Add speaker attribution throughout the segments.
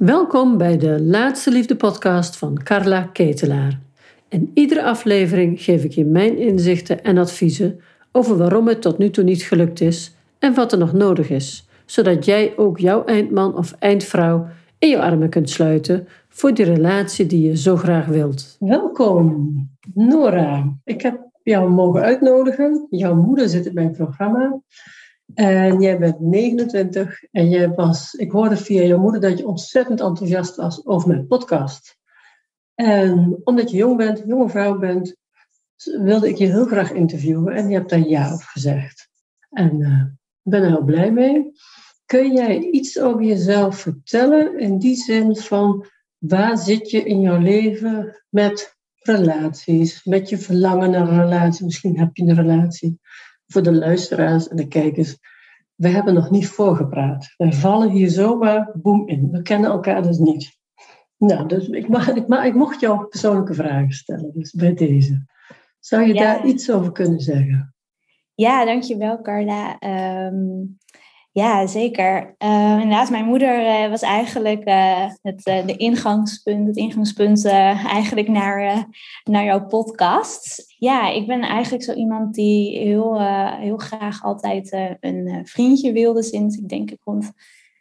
Speaker 1: Welkom bij de Laatste Liefde podcast van Carla Ketelaar. In iedere aflevering geef ik je mijn inzichten en adviezen over waarom het tot nu toe niet gelukt is en wat er nog nodig is, zodat jij ook jouw eindman of eindvrouw in je armen kunt sluiten voor die relatie die je zo graag wilt.
Speaker 2: Welkom, Nora. Ik heb jou mogen uitnodigen. Jouw moeder zit in mijn programma. En jij bent 29 en jij was, ik hoorde via jouw moeder dat je ontzettend enthousiast was over mijn podcast. En omdat je jong bent, jonge vrouw bent, wilde ik je heel graag interviewen en je hebt daar ja op gezegd. En uh, ben er heel blij mee. Kun jij iets over jezelf vertellen in die zin van waar zit je in jouw leven met relaties, met je verlangen naar een relatie? Misschien heb je een relatie voor de luisteraars en de kijkers. We hebben nog niet voorgepraat. We vallen hier zomaar boem in. We kennen elkaar dus niet. Nou, dus ik, mag, ik, mag, ik mocht jou persoonlijke vragen stellen, dus bij deze. Zou je daar iets over kunnen zeggen?
Speaker 3: Ja, dankjewel Carla. Um, ja, zeker. Uh, inderdaad, mijn moeder uh, was eigenlijk uh, het de ingangspunt, het ingangspunt eigenlijk naar, naar jouw podcast. Ja, ik ben eigenlijk zo iemand die heel, heel graag altijd een vriendje wilde sinds ik denk ik rond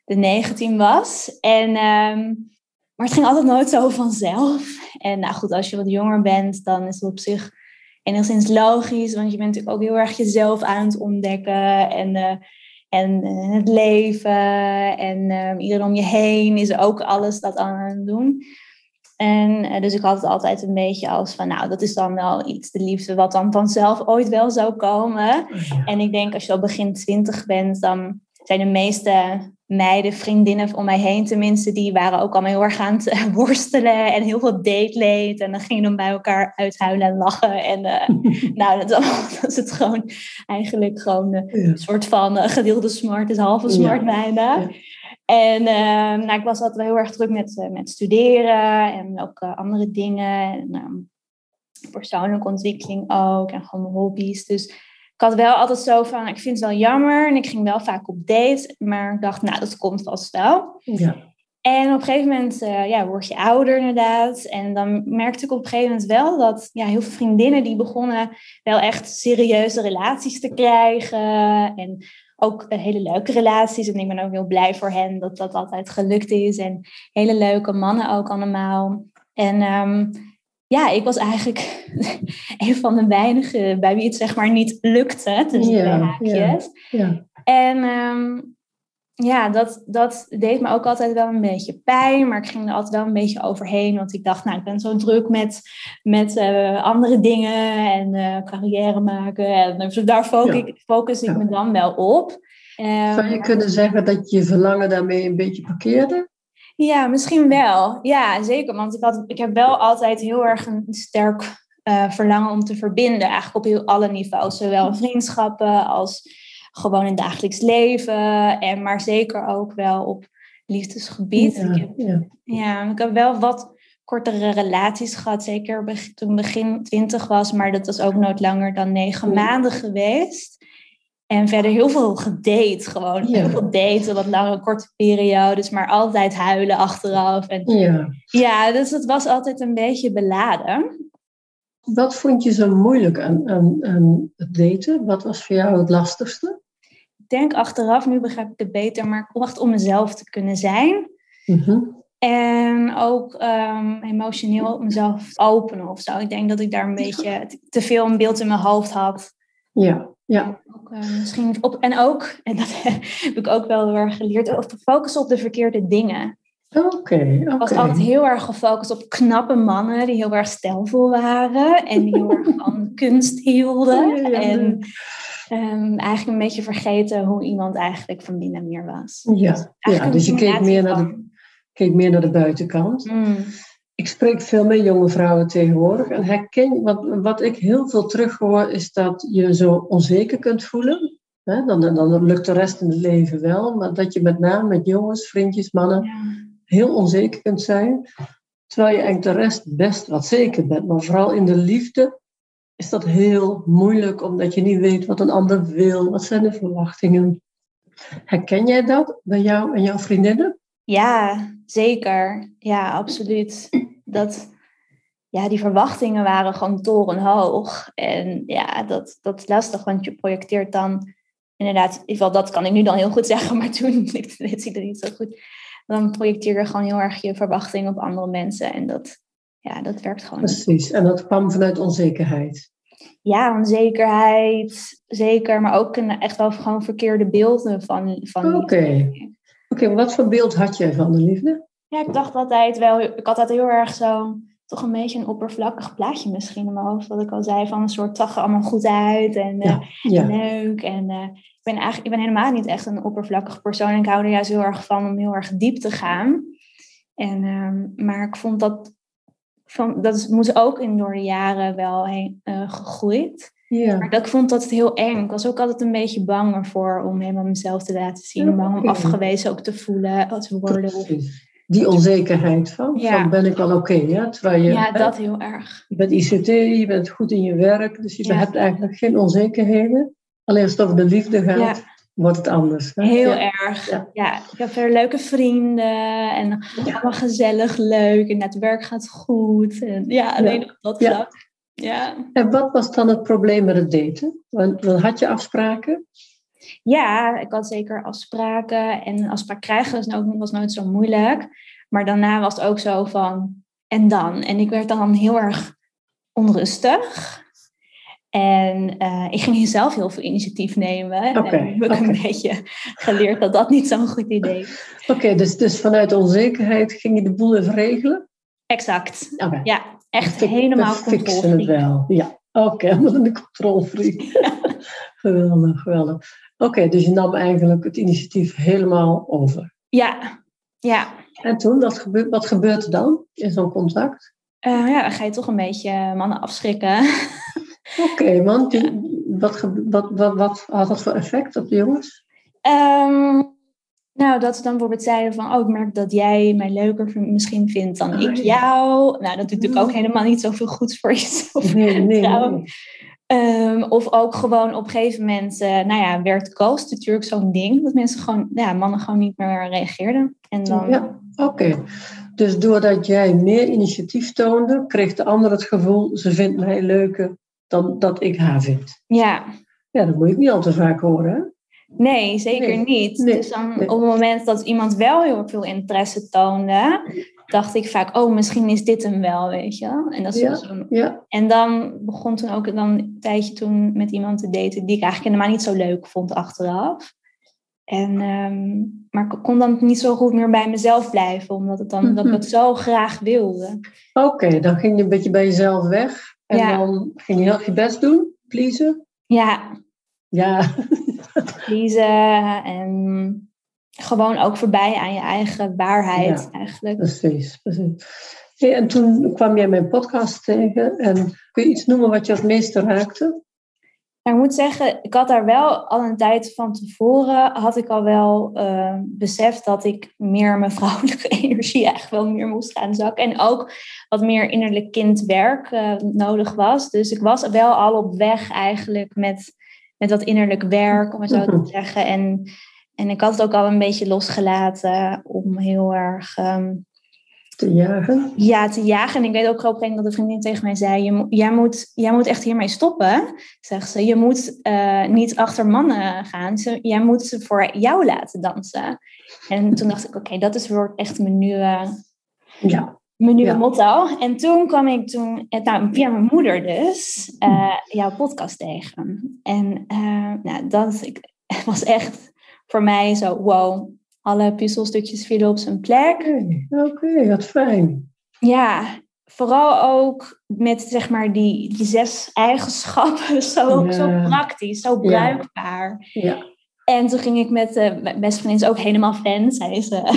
Speaker 3: de 19 was. En, um, maar het ging altijd nooit zo vanzelf. En nou goed, als je wat jonger bent, dan is het op zich enigszins logisch, want je bent natuurlijk ook heel erg jezelf aan het ontdekken en en uh, het leven en uh, iedereen om je heen is ook alles dat aan het doen. En uh, dus ik had het altijd een beetje als van, nou, dat is dan wel iets, de liefde, wat dan vanzelf ooit wel zou komen. En ik denk als je al begin twintig bent, dan zijn de meeste meiden, vriendinnen om mij heen tenminste, die waren ook allemaal heel erg aan het worstelen en heel veel dateleed. En dan gingen dan bij elkaar uithuilen en lachen. En uh, nou, dat, is het gewoon eigenlijk gewoon een soort van uh, gedeelde smart is halve smart ja. bijna. En uh, nou, ik was altijd heel erg druk met, met studeren en ook andere dingen. En, ehm, persoonlijke ontwikkeling ook en gewoon hobby's. Dus ik had wel altijd zo van, ik vind het wel jammer. En ik ging wel vaak op date. Maar ik dacht, nou, dat komt vast wel. Ja. En op een gegeven moment uh, ja, word je ouder inderdaad. En dan merkte ik op een gegeven moment wel dat ja, heel veel vriendinnen die begonnen wel echt serieuze relaties te krijgen. En ook hele leuke relaties. En ik ben ook heel blij voor hen dat dat altijd gelukt is. En hele leuke mannen ook allemaal. En um, ja, ik was eigenlijk een van de weinigen bij wie het zeg maar niet lukte, tussen ja, twee haakjes. Ja, ja. En um, ja, dat, dat deed me ook altijd wel een beetje pijn, maar ik ging er altijd wel een beetje overheen, want ik dacht, nou, ik ben zo druk met, met uh, andere dingen en uh, carrière maken. En dus daar focus, ik, focus ik me dan wel op.
Speaker 2: Um, Zou je kunnen zeggen dat je verlangen daarmee een beetje parkeerde?
Speaker 3: Ja, misschien wel. Ja, zeker. Want ik, had, ik heb wel altijd heel erg een sterk uh, verlangen om te verbinden. Eigenlijk op heel alle niveaus. Zowel vriendschappen als gewoon in dagelijks leven. En maar zeker ook wel op liefdesgebied. Ja, ik heb, ja. ja, ik heb wel wat kortere relaties gehad. Zeker toen begin twintig was. Maar dat was ook nooit langer dan negen maanden geweest. En verder heel veel gedate, gewoon heel veel daten, wat lange, korte periodes, maar altijd huilen achteraf. En, ja. ja, dus het was altijd een beetje beladen.
Speaker 2: Wat vond je zo moeilijk aan, aan, aan het daten? Wat was voor jou het lastigste?
Speaker 3: Ik denk achteraf, nu begrijp ik het beter, maar ik wacht om mezelf te kunnen zijn. Mm En ook um, emotioneel mezelf openen of zo. Ik denk dat ik daar een beetje te veel een beeld in mijn hoofd had.
Speaker 2: Ja, ja.
Speaker 3: Ook, uh, misschien op, en ook, en dat heb ik ook wel heel erg geleerd, op focussen op de verkeerde dingen.
Speaker 2: Oké, okay,
Speaker 3: Ik was altijd heel erg gefocust op knappe mannen die heel erg stijlvol waren en die heel erg van kunst hielden. En um, eigenlijk een beetje vergeten hoe iemand eigenlijk van binnen meer was.
Speaker 2: Ja, dus, ja, dus je keek meer, naar de, keek meer naar de buitenkant. Mm ik spreek veel met jonge vrouwen tegenwoordig. En herken, wat, wat ik heel veel terughoor, is dat je zo onzeker kunt voelen. Hè? Dan, dan, lukt de rest in het leven wel. Maar dat je met name met jongens, vriendjes, mannen heel onzeker kunt zijn. Terwijl je eigenlijk de rest best wat zeker bent. Maar vooral in de liefde is dat heel moeilijk, omdat je niet weet wat een ander wil. Wat zijn de verwachtingen? Herken jij dat bij jou en jouw vriendinnen?
Speaker 3: Ja, zeker. Ja, absoluut. Dat, ja, die verwachtingen waren gewoon torenhoog. En ja, dat, dat is lastig, want je projecteert dan inderdaad, in ieder geval dat kan ik nu dan heel goed zeggen, maar toen ik het niet zo goed. Dan projecteer je gewoon heel erg je verwachtingen op andere mensen. En dat, ja, dat werkt gewoon.
Speaker 2: Precies, en dat kwam vanuit onzekerheid.
Speaker 3: Ja, onzekerheid, zeker. Maar ook een, echt wel gewoon verkeerde beelden van, van
Speaker 2: Oké. Oké, wat voor beeld had je van de liefde?
Speaker 3: Ja, ik dacht altijd wel, ik had dat heel erg zo, toch een beetje een oppervlakkig plaatje misschien in mijn hoofd. Wat ik al zei, van een soort er allemaal goed uit en ja, ja. leuk. En uh, ik ben eigenlijk, ik ben helemaal niet echt een oppervlakkig persoon. En ik hou er juist heel erg van om heel erg diep te gaan. En, uh, maar ik vond dat, van, dat moest ook in door de jaren wel heen uh, gegroeid. Ja. Maar dat, ik vond dat heel eng. Ik was ook altijd een beetje bang ervoor om helemaal mezelf te laten zien. Bang om afgewezen ook te voelen, te worden. Of,
Speaker 2: die onzekerheid van, ja. van ben ik wel oké. Okay, ja? Terwijl je,
Speaker 3: ja, dat heel erg.
Speaker 2: Je bent ICT, je bent goed in je werk, dus je ja. hebt eigenlijk geen onzekerheden. Alleen als het over de liefde gaat, wordt het anders.
Speaker 3: Hè? Heel erg. Ja. ik heb weer leuke vrienden en allemaal gezellig, leuk en het werk gaat goed. En ja, alleen op dat vlak. Ja.
Speaker 2: En wat was dan het probleem met het daten? Want, had je afspraken?
Speaker 3: Ja, ik had zeker afspraken. En afspraak krijgen was, nou, was nooit zo moeilijk. Maar daarna was het ook zo van, en dan? En ik werd dan heel erg onrustig. En uh, ik ging zelf heel veel initiatief nemen.
Speaker 2: Okay,
Speaker 3: en heb ik okay. een beetje geleerd dat dat niet zo'n goed idee is.
Speaker 2: Oké, okay, dus, dus vanuit onzekerheid ging je de boel even regelen?
Speaker 3: Exact. Ja, echt Fik, helemaal
Speaker 2: fixen het wel. Ja, oké, helemaal de controlfreak. Ja. geweldig, geweldig. Oké, dus je nam eigenlijk het initiatief helemaal over.
Speaker 3: Ja, ja.
Speaker 2: En toen, wat gebeurt, wat gebeurt er dan in zo'n contact?
Speaker 3: Uh, ja, dan ga je toch een beetje mannen afschrikken.
Speaker 2: Oké, okay, want wat, wat, wat, wat had dat voor effect op de jongens?
Speaker 3: Um, nou, dat ze dan bijvoorbeeld zeiden van, oh, ik merk dat jij mij leuker misschien vindt dan oh, ik jou. Nou, dat doet natuurlijk ook helemaal niet zoveel goeds voor jezelf.
Speaker 2: Nee, nee, nee.
Speaker 3: Um, of ook gewoon op een gegeven moment, uh, nou ja, werd ghost natuurlijk zo'n ding. Dat mensen gewoon, ja, mannen gewoon niet meer reageerden. En dan...
Speaker 2: Ja, oké. Okay. Dus doordat jij meer initiatief toonde, kreeg de ander het gevoel, ze vindt mij leuker dan dat ik haar vind.
Speaker 3: Ja.
Speaker 2: Ja, dat moet je niet al te vaak horen, hè?
Speaker 3: Nee, zeker nee. niet. Nee. Dus dan nee. op het moment dat iemand wel heel veel interesse toonde, dacht ik vaak, oh, misschien is dit hem wel, weet je. En, dat is
Speaker 2: ja,
Speaker 3: zo...
Speaker 2: ja.
Speaker 3: en dan begon toen ook dan een tijdje toen met iemand te daten die ik eigenlijk helemaal niet zo leuk vond achteraf. En, um, maar ik kon dan niet zo goed meer bij mezelf blijven, omdat het dan, dat ik het zo graag wilde.
Speaker 2: Oké, okay, dan ging je een beetje bij jezelf weg. En ja. dan ging je heel je best doen, pleasen.
Speaker 3: Ja.
Speaker 2: Ja.
Speaker 3: pleasen en gewoon ook voorbij aan je eigen waarheid ja, eigenlijk.
Speaker 2: Precies, precies. Hey, en toen kwam jij mijn podcast tegen. En kun je iets noemen wat je het meeste raakte?
Speaker 3: ik moet zeggen, ik had daar wel al een tijd van tevoren, had ik al wel uh, beseft dat ik meer mijn vrouwelijke energie eigenlijk wel meer moest gaan zakken. En ook wat meer innerlijk kindwerk uh, nodig was. Dus ik was wel al op weg eigenlijk met, met dat innerlijk werk, om het zo te zeggen. En, en ik had het ook al een beetje losgelaten om heel erg... Um,
Speaker 2: te jagen?
Speaker 3: Ja, te jagen. En ik weet ook op een dat de vriendin tegen mij zei: je, jij, moet, jij moet echt hiermee stoppen. Zegt ze: Je moet uh, niet achter mannen gaan. Ze, jij moet ze voor jou laten dansen. En toen dacht ik: Oké, okay, dat is echt mijn nieuwe,
Speaker 2: ja.
Speaker 3: mijn nieuwe ja. motto. En toen kwam ik toen, nou, via mijn moeder dus, uh, jouw podcast tegen. En uh, nou, dat ik, was echt voor mij zo: wow alle puzzelstukjes vielen op zijn plek.
Speaker 2: Oké, okay, wat fijn.
Speaker 3: Ja, vooral ook met zeg maar die, die zes eigenschappen, zo, ja. zo praktisch, zo bruikbaar.
Speaker 2: Ja. ja.
Speaker 3: En toen ging ik met uh, mijn beste vriendin, is ook helemaal fan. Zij is, uh,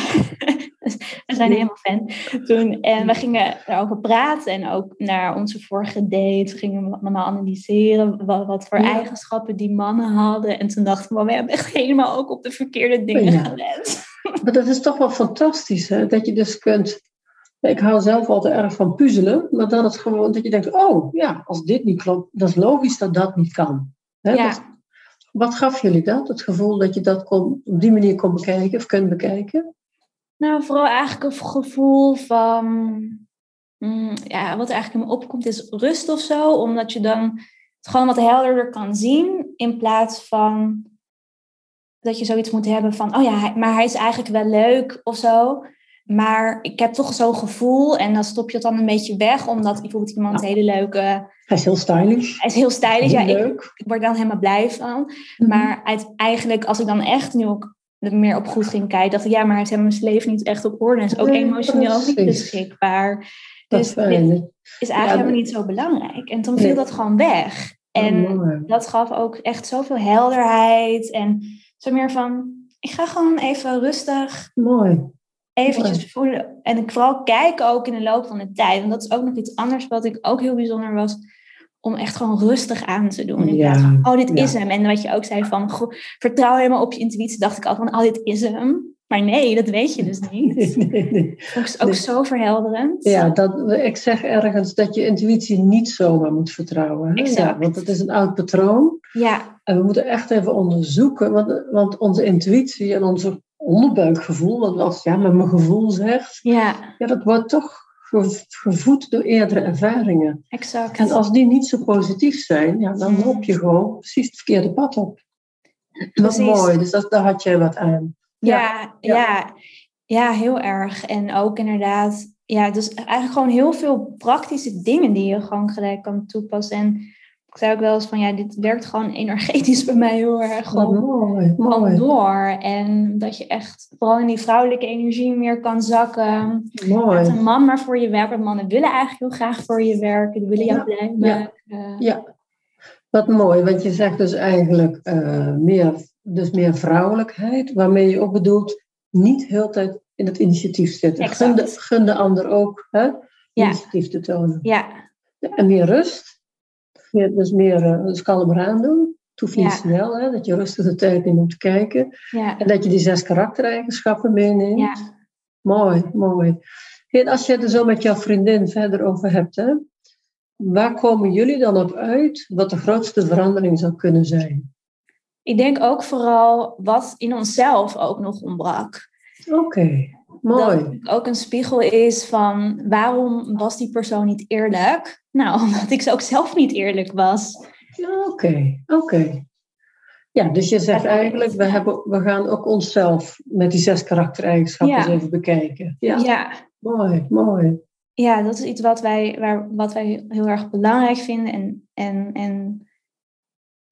Speaker 3: we zijn helemaal fan. Toen, en we gingen daarover praten en ook naar onze vorige date gingen we allemaal analyseren wat, wat voor ja. eigenschappen die mannen hadden. En toen dachten we, we hebben echt helemaal ook op de verkeerde dingen ja. gelet.
Speaker 2: Maar dat is toch wel fantastisch, hè? dat je dus kunt ik hou zelf altijd erg van puzzelen, maar dan is gewoon dat je denkt, oh ja, als dit niet klopt, dat is logisch dat dat niet kan. Hè?
Speaker 3: Ja.
Speaker 2: Dat, wat gaf jullie dat? Het gevoel dat je dat kon, op die manier kon bekijken of kunt bekijken?
Speaker 3: Nou, vooral eigenlijk een gevoel van, mm, ja, wat er eigenlijk in me opkomt is rust of zo, omdat je dan het gewoon wat helderder kan zien, in plaats van dat je zoiets moet hebben van, oh ja, maar hij is eigenlijk wel leuk of zo. Maar ik heb toch zo'n gevoel en dan stop je het dan een beetje weg, omdat bijvoorbeeld iemand een hele leuke.
Speaker 2: Hij is heel stylish.
Speaker 3: Hij is heel stylish,
Speaker 2: Heel
Speaker 3: ja. Ik,
Speaker 2: leuk.
Speaker 3: ik word dan helemaal blij van.
Speaker 2: Mhm.
Speaker 3: Maar uit, eigenlijk, als ik dan echt nu ook er meer op goed ging kijken, dacht ik, ja, maar heeft helemaal zijn leven niet echt op orde. En is ook
Speaker 2: Nee,
Speaker 3: emotioneel niet beschikbaar. Dus dit is eigenlijk
Speaker 2: Ja,
Speaker 3: helemaal niet zo belangrijk. En toen viel
Speaker 2: Nee.
Speaker 3: dat gewoon weg. En
Speaker 2: Oh, mooi.
Speaker 3: dat gaf ook echt zoveel helderheid. En zo meer van, ik ga gewoon even rustig
Speaker 2: Mooi.
Speaker 3: eventjes voelen. En ik vooral kijken ook in de loop van de tijd. En dat is ook nog iets anders wat ik ook heel bijzonder was. Om echt gewoon rustig aan te doen. In
Speaker 2: Ja,
Speaker 3: plaats van, oh, dit
Speaker 2: ja.
Speaker 3: is hem. En wat je ook zei van, goh, vertrouw helemaal op je intuïtie. Dacht ik altijd van, oh, dit is hem. Maar nee, dat weet je dus niet.
Speaker 2: Nee, nee, nee.
Speaker 3: Dat is ook zo verhelderend.
Speaker 2: Ja, dat, ik zeg ergens dat je intuïtie niet zomaar moet vertrouwen. Hè? Ja,
Speaker 3: Exact.
Speaker 2: want het is een oud patroon.
Speaker 3: Ja,
Speaker 2: En we moeten echt even onderzoeken. Want, want onze intuïtie en onze onderbuikgevoel, wat als ja, met mijn gevoel zegt,
Speaker 3: ja,
Speaker 2: ja, dat wordt toch gevoed door eerdere ervaringen.
Speaker 3: exact.
Speaker 2: En als die niet zo positief zijn, ja, dan
Speaker 3: Mm.
Speaker 2: loop je gewoon precies het verkeerde pad op. Wat
Speaker 3: Precies.
Speaker 2: mooi, dus dat, daar had jij wat aan.
Speaker 3: Ja,
Speaker 2: ja.
Speaker 3: ja. Ja, heel erg. En ook inderdaad, ja, dus eigenlijk gewoon heel veel praktische dingen die je gewoon gelijk kan toepassen. En zei ook wel eens van, ja, dit werkt gewoon energetisch bij mij heel erg gewoon,
Speaker 2: mooi, mooi,
Speaker 3: door. En dat je echt vooral in die vrouwelijke energie meer kan zakken.
Speaker 2: Mooi.
Speaker 3: een man maar voor je werken. Want mannen willen eigenlijk heel graag voor je werken. Die willen jou
Speaker 2: Ja,
Speaker 3: blij
Speaker 2: ja.
Speaker 3: maken.
Speaker 2: Ja, wat mooi, want je zegt dus eigenlijk eh, meer, dus meer vrouwelijkheid, waarmee je ook bedoelt niet heel tijd in het initiatief zitten. Gun de, gun de ander ook hè,
Speaker 3: Ja.
Speaker 2: initiatief te tonen.
Speaker 3: Ja,
Speaker 2: En meer rust, dus meer uh, dus kalm eraan doen. Het hoeft niet
Speaker 3: Ja.
Speaker 2: snel, hè, dat je rustig de tijd neemt om te kijken.
Speaker 3: ja,
Speaker 2: En dat je die zes karaktereigenschappen meeneemt.
Speaker 3: ja.
Speaker 2: Mooi, mooi. En als je het er zo met jouw vriendin verder over hebt, hè, waar komen jullie dan op uit wat de grootste verandering zou kunnen zijn?
Speaker 3: Ik denk ook vooral wat in onszelf ook nog ontbrak.
Speaker 2: Oké,
Speaker 3: Dat
Speaker 2: mooi.
Speaker 3: het ook een spiegel is van waarom was die persoon niet eerlijk? Nou, omdat ik ook zelf niet eerlijk was.
Speaker 2: Oké, oké. Ja, dus je zegt eigenlijk, we, hebben, we gaan ook onszelf met die zes karaktereigenschappen
Speaker 3: Ja.
Speaker 2: eens even bekijken. Ja,
Speaker 3: Ja,
Speaker 2: mooi, mooi.
Speaker 3: ja dat is iets wat wij, waar, wat wij heel erg belangrijk vinden. En, en, en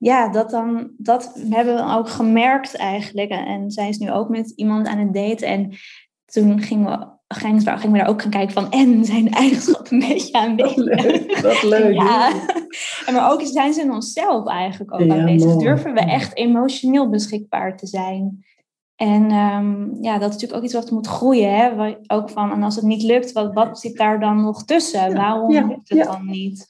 Speaker 3: ja, dat, dan, dat hebben we ook gemerkt eigenlijk. En, zij is nu ook met iemand aan het daten. En toen gingen we, gingen, we- gingen we daar ook gaan kijken van... en zijn eigenschappen een beetje aanwezig?
Speaker 2: leuk, wat leuk.
Speaker 3: Ja, en maar ook zijn ze in onszelf eigenlijk ook
Speaker 2: Ja,
Speaker 3: aanwezig.
Speaker 2: mooi.
Speaker 3: Durven we echt emotioneel beschikbaar te zijn? En ehm, ja, dat is natuurlijk ook iets wat moet groeien. Hè? Ook van, en als het niet lukt, wat, wat zit daar dan nog tussen?
Speaker 2: Ja,
Speaker 3: Waarom lukt het dan niet?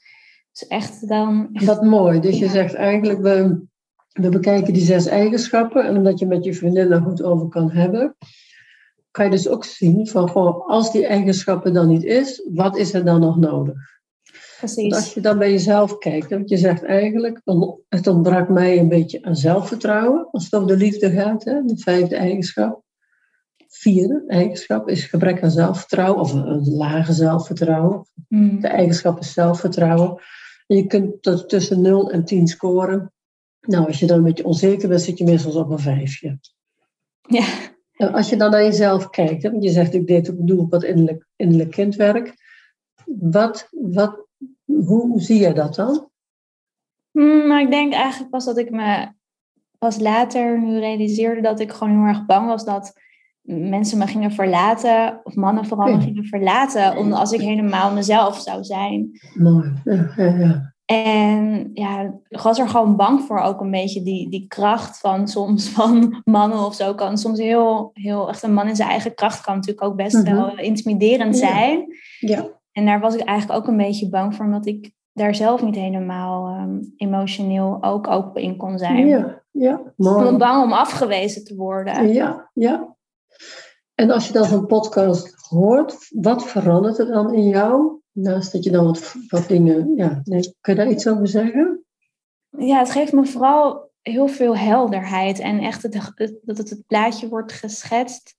Speaker 3: Echt dan...
Speaker 2: Wat mooi. Dus je
Speaker 3: Ja.
Speaker 2: zegt eigenlijk, we, we bekijken die zes eigenschappen. En omdat je met je vriendin daar goed over kan hebben, kan je dus ook zien van, goh, als die eigenschappen dan niet is, wat is er dan nog nodig? Want als
Speaker 3: Precies.
Speaker 2: je dan bij jezelf kijkt, want je zegt eigenlijk, het ontbrak mij een beetje aan zelfvertrouwen, als het over de liefde gaat, hè, de vijfde eigenschap. Vierde eigenschap is gebrek aan zelfvertrouwen, of een, een lage zelfvertrouwen.
Speaker 3: Mm.
Speaker 2: De eigenschap is zelfvertrouwen. En je kunt tussen 0 en 10 scoren. Nou, als je dan een beetje onzeker bent, zit je meestal op een vijfje.
Speaker 3: Ja.
Speaker 2: En als je dan naar jezelf kijkt, hè, want je zegt ik deed ook doe wat innerlijk, innerlijk kindwerk. Wat, wat, hoe zie je dat dan?
Speaker 3: Mm, maar ik denk eigenlijk pas dat ik me pas later nu realiseerde dat ik gewoon heel erg bang was dat mensen me gingen verlaten, of mannen vooral me gingen verlaten, omdat als ik helemaal mezelf zou zijn.
Speaker 2: Mooi. Ja, ja, ja.
Speaker 3: En ja, ik was er gewoon bang voor ook een beetje die, die kracht van soms van mannen of zo kan soms heel, heel echt een man in zijn eigen kracht kan natuurlijk ook best
Speaker 2: Mhm.
Speaker 3: wel intimiderend
Speaker 2: Ja.
Speaker 3: zijn.
Speaker 2: ja.
Speaker 3: En daar was ik eigenlijk ook een beetje bang voor, omdat ik daar zelf niet helemaal ehm, emotioneel ook open in kon zijn.
Speaker 2: Ja, ja,
Speaker 3: Ik was
Speaker 2: mooi.
Speaker 3: bang om afgewezen te worden.
Speaker 2: Ja, ja. En als je dan zo'n podcast hoort, wat verandert er dan in jou? Naast dat je dan wat, wat dingen, ja, nee, kun je daar iets over zeggen?
Speaker 3: Ja, het geeft me vooral heel veel helderheid en echt het, het- dat het, het plaatje wordt geschetst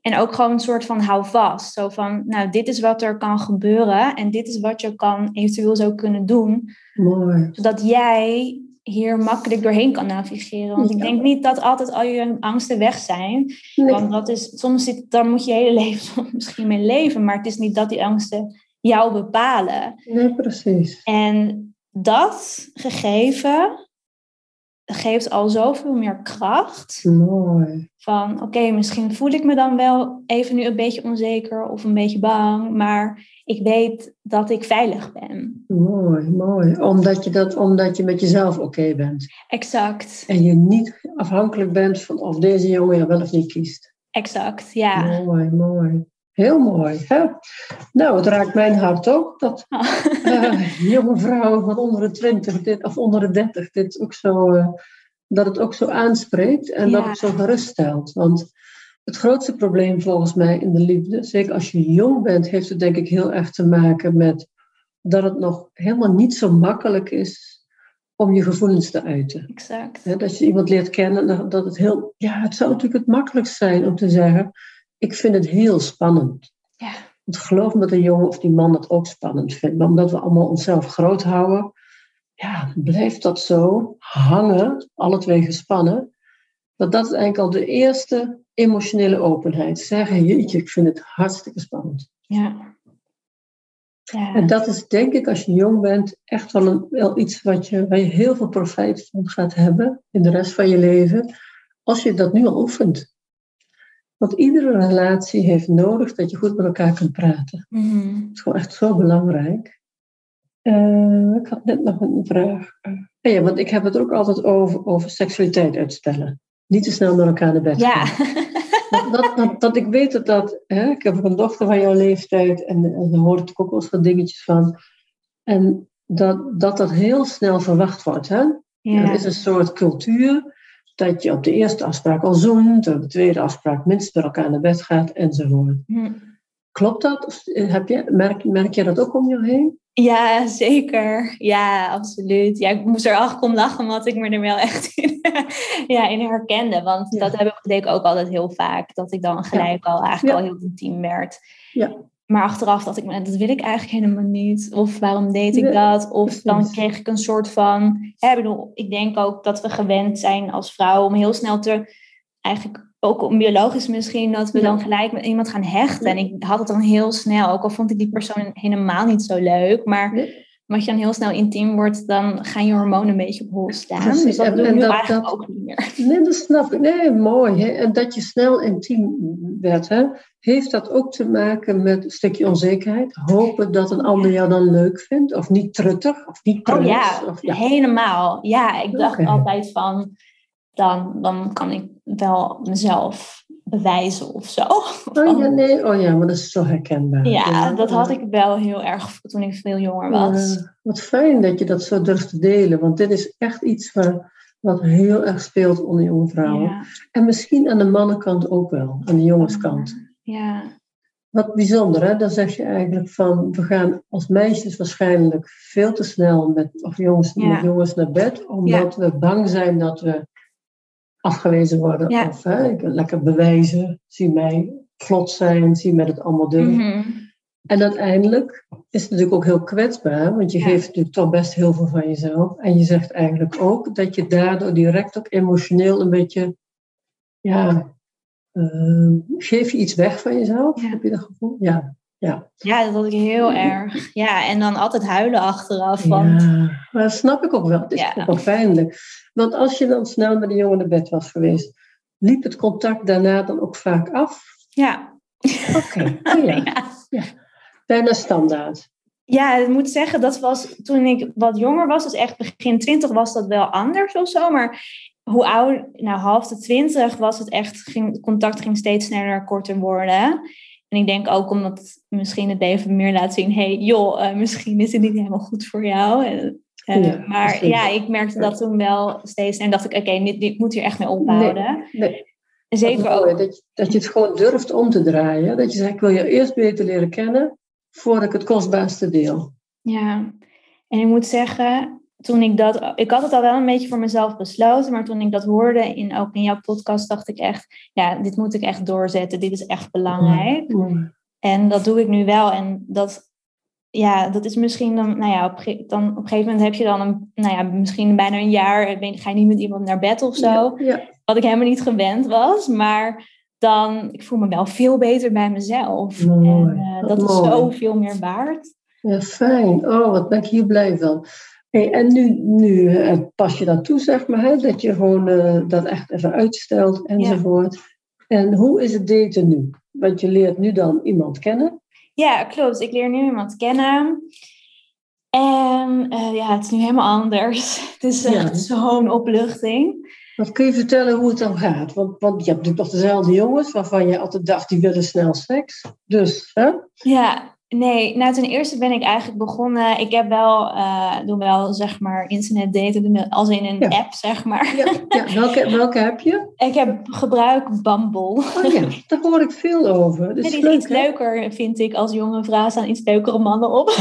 Speaker 3: En ook gewoon een soort van hou vast. Zo van, nou, dit is wat er kan gebeuren en dit is wat je kan eventueel zo kunnen doen.
Speaker 2: Mooi.
Speaker 3: Zodat jij hier makkelijk doorheen kan navigeren. Want ik denk niet dat altijd al je angsten weg zijn.
Speaker 2: Nee.
Speaker 3: Want dat is, soms zit, daar moet je hele leven misschien mee leven. Maar het is niet dat die angsten jou bepalen.
Speaker 2: nee, precies.
Speaker 3: En dat gegeven geeft al zoveel meer kracht.
Speaker 2: Mooi.
Speaker 3: Van oké, misschien voel ik me dan wel even nu een beetje onzeker of een beetje bang. Maar ik weet dat ik veilig ben.
Speaker 2: Mooi, mooi. Omdat je, dat, omdat je met jezelf oké bent.
Speaker 3: Exact,
Speaker 2: En je niet afhankelijk bent van of deze jongen je wel of niet kiest.
Speaker 3: exact, ja.
Speaker 2: Mooi, mooi. Heel mooi. Hè? Nou, het raakt mijn hart ook dat eh, jonge vrouwen van onder de 20 dit, of onder de 30 dit ook zo, eh, dat het ook zo aanspreekt en dat het zo geruststelt. Want het grootste probleem volgens mij in de liefde, zeker als je jong bent, heeft het denk ik heel erg te maken met dat het nog helemaal niet zo makkelijk is om je gevoelens te uiten.
Speaker 3: exact.
Speaker 2: Hè, dat je iemand leert kennen, dat- dat het heel, ja, het zou natuurlijk het makkelijkst zijn om te zeggen, ik vind het heel spannend.
Speaker 3: Ja.
Speaker 2: Want geloof me dat een jongen of die man dat ook spannend vindt. Maar omdat we allemaal onszelf groot houden, ja, blijft dat zo hangen, alle twee gespannen. Dat dat is eigenlijk al de eerste emotionele openheid. Zeggen, jeetje, ik vind het hartstikke spannend.
Speaker 3: Ja. Ja.
Speaker 2: En dat is denk ik, als je jong bent, echt wel, een, wel iets wat je, waar je heel veel profijt van gaat hebben in de rest van je leven. Als je dat nu al oefent. Want iedere relatie heeft nodig dat je goed met elkaar kunt praten.
Speaker 3: Mhm.
Speaker 2: Dat is gewoon echt zo belangrijk. Eh, ik had net nog een vraag. Eh, ja, want ik heb het er ook altijd over, over seksualiteit uitstellen. Niet te snel met elkaar naar bed
Speaker 3: Ja.
Speaker 2: gaan. Dat, dat, dat, dat ik weet dat dat... Hè, ik heb ook een dochter van jouw leeftijd en, en daar hoor ik ook wel eens wat dingetjes van. En dat dat, dat heel snel verwacht wordt. Hè? Er
Speaker 3: ja.
Speaker 2: is een soort cultuur dat je op de eerste afspraak al zoent, op de tweede afspraak minstens met elkaar naar bed gaat enzovoort.
Speaker 3: Hm.
Speaker 2: Klopt dat? Of heb je, merk, merk je dat ook om je heen?
Speaker 3: Ja, zeker. Ja, absoluut. Ja, ik moest er eigenlijk om lachen, omdat ik me er wel echt in, ja, in herkende. Want
Speaker 2: Ja.
Speaker 3: dat heb ik, deed ik ook altijd heel vaak. Dat ik dan gelijk al eigenlijk al heel intiem werd.
Speaker 2: Ja.
Speaker 3: Maar achteraf dacht ik, "Maar dat wil ik eigenlijk helemaal niet. Of waarom deed ik dat? Of dan kreeg ik een soort van... Ja, ik bedoel, ik denk ook dat we gewend zijn als vrouw om heel snel te... Eigenlijk ook om biologisch misschien, dat we dan gelijk met iemand gaan hechten. En ik had het dan heel snel, ook al vond ik die persoon helemaal niet zo leuk. Maar Als je dan heel snel intiem wordt, dan gaan je hormonen een beetje op hol staan.
Speaker 2: Precies.
Speaker 3: Dus dat
Speaker 2: En-
Speaker 3: nu
Speaker 2: dat-
Speaker 3: eigenlijk
Speaker 2: dat-
Speaker 3: ook niet meer.
Speaker 2: Nee, dat snap ik. Nee, mooi. Hè? En dat je snel intiem werd, hè? heeft dat ook te maken met een stukje onzekerheid? Hopen dat een ander jou dan leuk vindt? Of niet truttig? Of niet
Speaker 3: Oh
Speaker 2: preuts?
Speaker 3: ja,
Speaker 2: Of, ja.
Speaker 3: helemaal. Ja, ik dacht altijd van, dan, dan kan ik wel mezelf bewijzen of zo.
Speaker 2: Oh ja, nee. Oh ja, maar dat is zo herkenbaar.
Speaker 3: Ja, dat had ik wel heel erg toen ik veel jonger was.
Speaker 2: Wat fijn dat je dat zo durft te delen. Want dit is echt iets waar, wat heel erg speelt onder jonge vrouwen.
Speaker 3: Ja,
Speaker 2: En misschien aan de mannenkant ook wel. Aan de jongenskant.
Speaker 3: ja,
Speaker 2: Wat bijzonder, hè? Dan zeg je eigenlijk van, we gaan als meisjes waarschijnlijk veel te snel met, of jongens,
Speaker 3: Ja.
Speaker 2: met jongens naar bed, omdat we bang zijn dat we afgewezen worden.
Speaker 3: Ja.
Speaker 2: Of hè, lekker bewijzen, zie mij vlot zijn, zie mij het allemaal durven.
Speaker 3: Mhm.
Speaker 2: En uiteindelijk is het natuurlijk ook heel kwetsbaar, want je
Speaker 3: Ja.
Speaker 2: geeft natuurlijk toch best heel veel van jezelf. En je zegt eigenlijk ook dat je daardoor direct ook emotioneel een beetje, ja, eh, geef je iets weg van jezelf?
Speaker 3: Ja.
Speaker 2: Heb je dat gevoel? Ja. Ja.
Speaker 3: ja, dat had ik heel erg. Ja, en dan altijd huilen achteraf. Want,
Speaker 2: ja, maar dat snap ik ook wel. Het is
Speaker 3: Ja.
Speaker 2: ook wel pijnlijk. Want als je dan snel met de jongen naar bed was geweest, liep het contact daarna dan ook vaak af?
Speaker 3: ja.
Speaker 2: Oké, oh ja.
Speaker 3: ja.
Speaker 2: Bijna standaard.
Speaker 3: Ja, ik moet zeggen, dat was toen ik wat jonger was, dus echt begin twintig, was dat wel anders of zo. Maar hoe ouder, nou half de twintig was het echt, ging, contact ging steeds sneller korter worden. En ik denk ook omdat misschien het leven meer laat zien, hey joh, eh, misschien is het niet helemaal goed voor jou. En, eh,
Speaker 2: Ja,
Speaker 3: maar ja, ik merkte dat toen wel steeds en dacht ik, oké, dit, dit moet hier echt mee ophouden.
Speaker 2: Nee,
Speaker 3: Zeker
Speaker 2: dat, mooi,
Speaker 3: ook.
Speaker 2: dat, je, dat je het gewoon durft om te draaien. Dat je zegt, ik wil je eerst beter leren kennen, voordat ik het kostbaarste deel.
Speaker 3: Ja, en ik moet zeggen, toen ik dat, ik had het al wel een beetje voor mezelf besloten, maar toen ik dat hoorde, in, ook in jouw podcast, dacht ik echt, ja, dit moet ik echt doorzetten, dit is echt belangrijk. En dat doe ik nu wel. En dat, ja, dat is misschien dan, nou ja, op, dan, op een gegeven moment heb je dan, een, nou ja, misschien bijna een jaar, ga je niet met iemand naar bed of zo. Wat ik helemaal niet gewend was, maar dan, ik voel me wel veel beter bij mezelf. en uh, dat is zoveel meer waard.
Speaker 2: Ja, fijn. Oh, wat ben ik hier blij van. Hey, en nu, nu uh, pas je dat toe, zeg maar, hè, dat je gewoon uh, dat echt even uitstelt enzovoort. En hoe is het daten nu? Want je leert nu dan iemand kennen.
Speaker 3: Ja, klopt. Ik leer nu iemand kennen. En uh, ja, het is nu helemaal anders. Het is, ja. is zo'n opluchting.
Speaker 2: Wat kun je vertellen hoe het dan gaat? Want, want je hebt natuurlijk toch dezelfde jongens waarvan je altijd dacht die willen snel seks. Dus, hè?
Speaker 3: Ja, Nee, nou ten eerste ben ik eigenlijk begonnen. Ik heb wel, uh, doe wel zeg maar internet daten als in een app zeg maar.
Speaker 2: Ja, ja. Welke, welke heb je?
Speaker 3: Ik heb gebruik Bumble.
Speaker 2: Oh ja, daar hoor ik veel over. Dat
Speaker 3: is die is iets leuker vind ik als jonge vrouw staan iets leukere mannen op.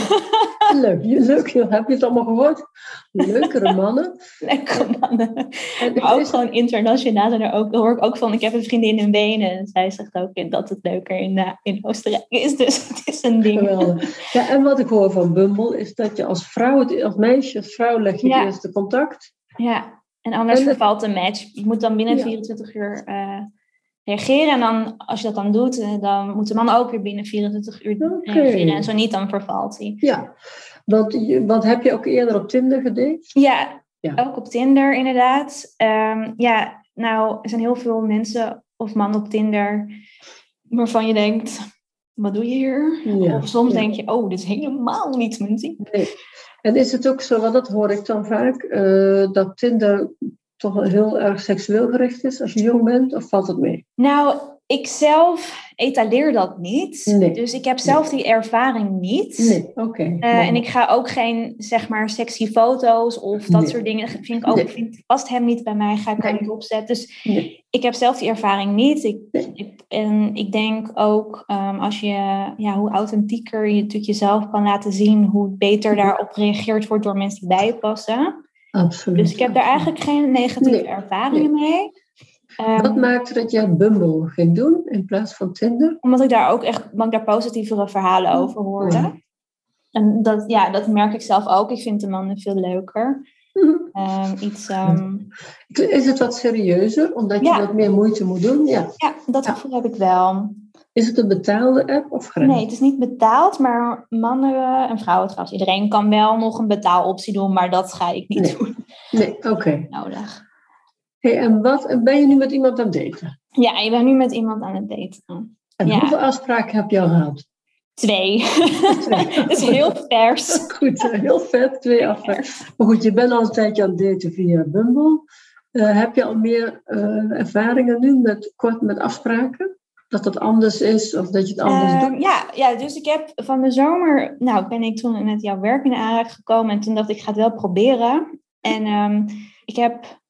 Speaker 2: Leuk, leuk. Heb je het allemaal gehoord? Leukere mannen.
Speaker 3: Leukere mannen. En maar ook gewoon internationaal zijn er ook, hoor ik ook van. Ik heb een vriendin in Wenen en zij zegt ook dat het leuker in, uh, in Oostenrijk is. Dus het is een ding.
Speaker 2: Ja, en wat ik hoor van Bumble is dat je als vrouw, als meisje, als vrouw leg je ja. eerste contact.
Speaker 3: Ja, en anders en vervalt de match. Je moet dan binnen 24 uur uh, reageren. En dan, als je dat dan doet, dan moet de man ook weer binnen 24 uur okay. reageren. En zo niet, dan vervalt hij.
Speaker 2: Ja, want wat heb je ook eerder op Tinder gedate?
Speaker 3: Ja, ja. ook op Tinder inderdaad. Um, ja, nou, er zijn heel veel mensen of mannen op Tinder waarvan je denkt wat doe je hier? of soms denk je, oh, dit is helemaal niet mijn ding.
Speaker 2: Nee. En is het ook zo, want dat hoor ik dan vaak, uh, dat Tinder toch heel erg seksueel gericht is als je jong bent, of valt het mee?
Speaker 3: Nou, ik zelf etaleer dat niet. Nee. Dus ik heb zelf die ervaring niet.
Speaker 2: Nee, oké.
Speaker 3: Uh, en ik ga ook geen, zeg maar, sexy foto's of dat soort dingen. Vind ik ook, vind, past hem niet bij mij, ga ik er niet opzetten. Dus ik heb zelf die ervaring niet. Ik, ik en ik denk ook, um, als je, ja, hoe authentieker je natuurlijk jezelf kan laten zien, hoe beter daarop gereageerd wordt door mensen die bij je passen.
Speaker 2: Absoluut.
Speaker 3: Dus ik heb daar eigenlijk geen negatieve ervaringen mee.
Speaker 2: Wat ehm, maakte dat jij Bumble ging doen in plaats van Tinder?
Speaker 3: Omdat ik daar ook echt omdat ik daar positievere verhalen over hoorde. En dat, ja, dat merk ik zelf ook. Ik vind de mannen veel leuker. Um, iets, um...
Speaker 2: Is het wat serieuzer, omdat je wat meer moeite moet doen? Ja,
Speaker 3: ja dat gevoel heb ik wel.
Speaker 2: Is het een betaalde app of gratis?
Speaker 3: Nee, het is niet betaald, maar mannen en vrouwen trouwens. Iedereen kan wel nog een betaaloptie doen, maar dat ga ik niet
Speaker 2: nee.
Speaker 3: doen.
Speaker 2: Nee, oké.
Speaker 3: Nodig.
Speaker 2: Hey, en wat, ben je nu met iemand aan het daten?
Speaker 3: Ja, ik ben nu met iemand aan het daten.
Speaker 2: En
Speaker 3: ja.
Speaker 2: hoeveel afspraken heb je al gehad?
Speaker 3: Twee. Het is heel vers.
Speaker 2: Goed, heel vet, twee afspraken. Maar goed, je bent al een tijdje aan het daten via Bumble. Uh, heb je al meer uh, ervaringen nu met, kort met afspraken? Dat het anders is of dat je het anders uh, doet?
Speaker 3: Ja, ja, dus ik heb van de zomer, nou ben ik toen met jouw werk in aanraking gekomen en toen dacht ik, ik ga het wel proberen. En um, ik heb